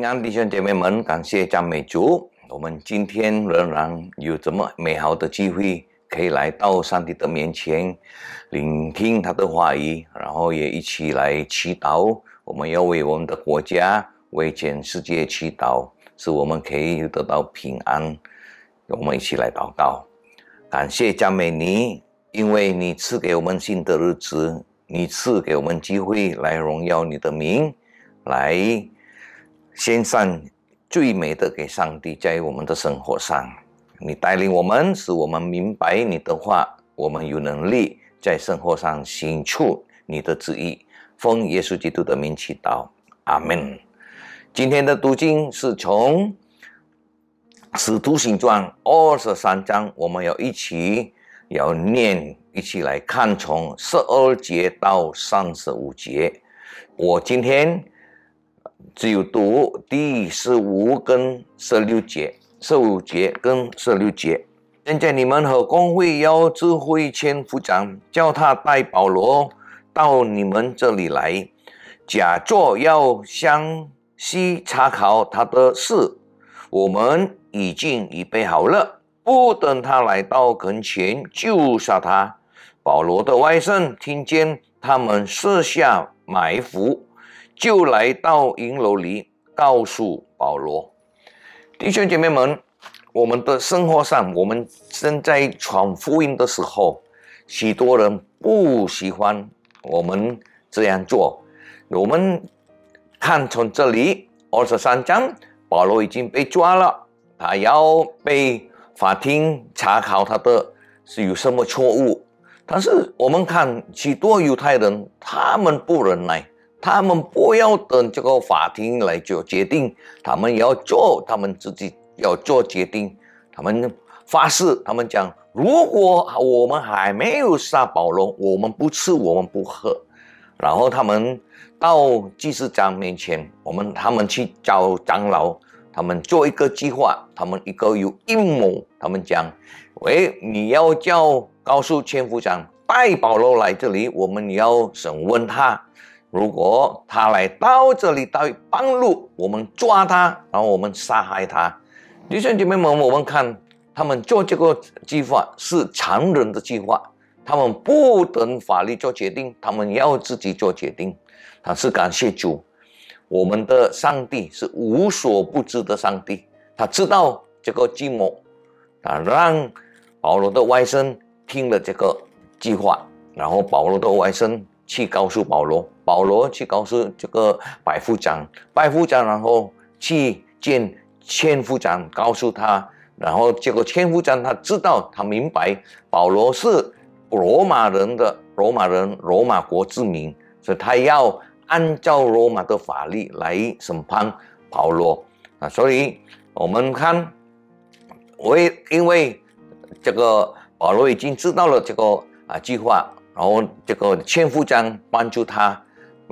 平安弟兄姐妹们，感谢赞美主。我们今天仍然有这么美好的机会，可以来到上帝的面前，聆听他的话语，然后也一起来祈祷。我们要为我们的国家、为全世界祈祷，使我们可以得到平安。我们一起来祷告，感谢赞美你，因为你赐给我们新的日子，你赐给我们机会来荣耀你的名，来。献上最美的给上帝，在我们的生活上，你带领我们，使我们明白你的话，我们有能力在生活上行出你的旨意。奉耶稣基督的名祈祷，阿门。今天的读经是从《使徒行传》二十三章，我们要一起要念，一起来看从十二节到三十五节。我今天。只有读第十五跟十六节，十五节跟十六节。现在你们和工会要指挥千夫长，叫他带保罗到你们这里来，假作要详细查考他的事。我们已经预备好了，不等他来到跟前就杀他。保罗的外甥听见他们设下埋伏。就来到营楼里，告诉保罗弟兄姐妹们，我们的生活上，我们正在传福音的时候，许多人不喜欢我们这样做。我们看从这里二十三章，保罗已经被抓了，他要被法庭查考他的是有什么错误。但是我们看许多犹太人，他们不忍耐。他们不要等这个法庭来做决定，他们要做，他们自己要做决定。他们发誓，他们讲：如果我们还没有杀保罗，我们不吃，我们不喝。然后他们到祭司长面前，我们他们去找长老，他们做一个计划，他们一个有阴谋。他们讲：喂，你要叫告诉千夫长带保罗来这里，我们要审问他。如果他来到这里到半路，我们抓他，然后我们杀害他。弟兄姐妹们，我们看他们做这个计划是常人的计划，他们不等法律做决定，他们要自己做决定。他是感谢主，我们的上帝是无所不知的上帝，他知道这个计谋，他让保罗的外甥听了这个计划，然后保罗的外甥。去告诉保罗，保罗去告诉这个百夫长，百夫长然后去见千夫长，告诉他，然后这个千夫长他知道，他明白保罗是罗马人的罗马人，罗马国之民，所以他要按照罗马的法律来审判保罗啊。所以我们看，为因为这个保罗已经知道了这个啊计划。然后这个千夫长帮助他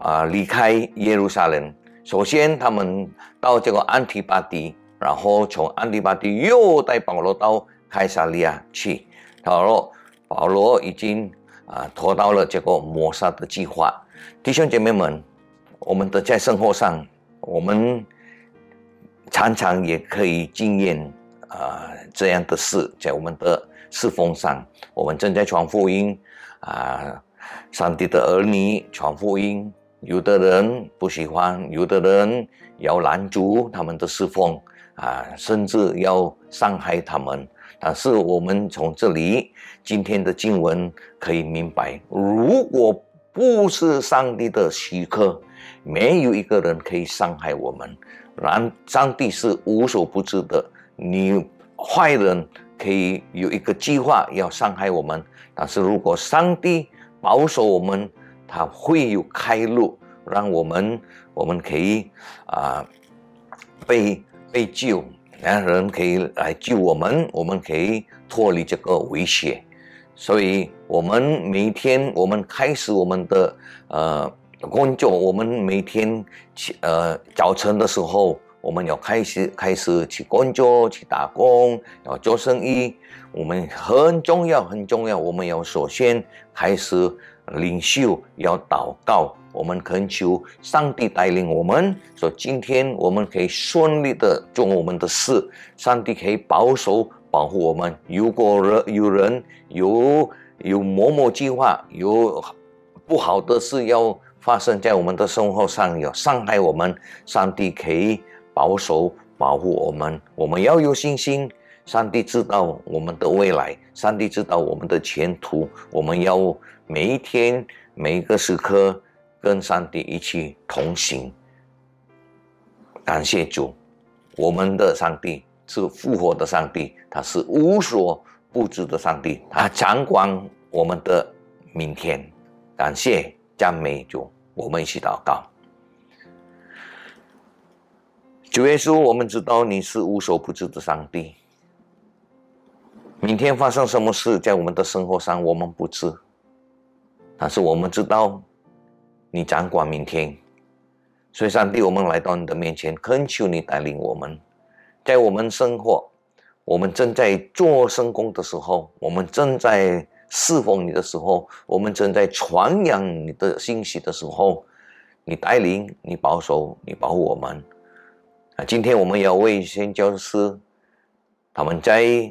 啊离开耶路撒冷。首先，他们到这个安提巴迪，然后从安提巴迪又带保罗到凯撒利亚去。保罗保罗已经啊拖到了这个谋杀的计划。弟兄姐妹们，我们的在生活上，我们常常也可以经验啊这样的事，在我们的侍奉上，我们正在传福音。啊，上帝的儿女传福音，有的人不喜欢，有的人要拦阻他们的侍奉，啊，甚至要伤害他们。但是我们从这里今天的经文可以明白，如果不是上帝的许可，没有一个人可以伤害我们。然上帝是无所不知的，你坏人可以有一个计划要伤害我们。但是如果上帝保守我们，他会有开路，让我们我们可以啊被被救，然后人可以来救我们，我们可以脱离这个危险。所以，我们每天我们开始我们的呃工作，我们每天起呃早晨的时候。我们要开始开始去工作，去打工，要做生意。我们很重要，很重要。我们要首先开始领袖，要祷告，我们恳求上帝带领我们，说今天我们可以顺利的做我们的事，上帝可以保守保护我们。如果人有人有有某某计划，有不好的事要发生在我们的生活上，有伤害我们，上帝可以保守保护我们。我们要有信心，上帝知道我们的未来，上帝知道我们的前途。我们要每一天每一个时刻。跟上帝一起同行，感谢主，我们的上帝是复活的上帝，他是无所不知的上帝，他掌管我们的明天。感谢赞美主，我们一起祷告。主耶稣，我们知道你是无所不知的上帝，明天发生什么事在我们的生活上我们不知，但是我们知道。你掌管明天，所以上帝，我们来到你的面前，恳求你带领我们，在我们生活，我们正在做圣工的时候，我们正在侍奉你的时候，我们正在传扬你的信息的时候，你带领，你保守，你保护我们。啊，今天我们要为宣教师，他们在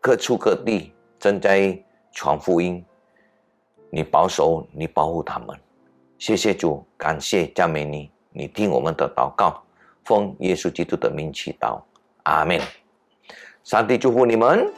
各处各地正在传福音，你保守，你保护他们。谢谢主，感谢赞美你，你听我们的祷告，奉耶稣基督的名祈祷，阿门。上帝祝福你们。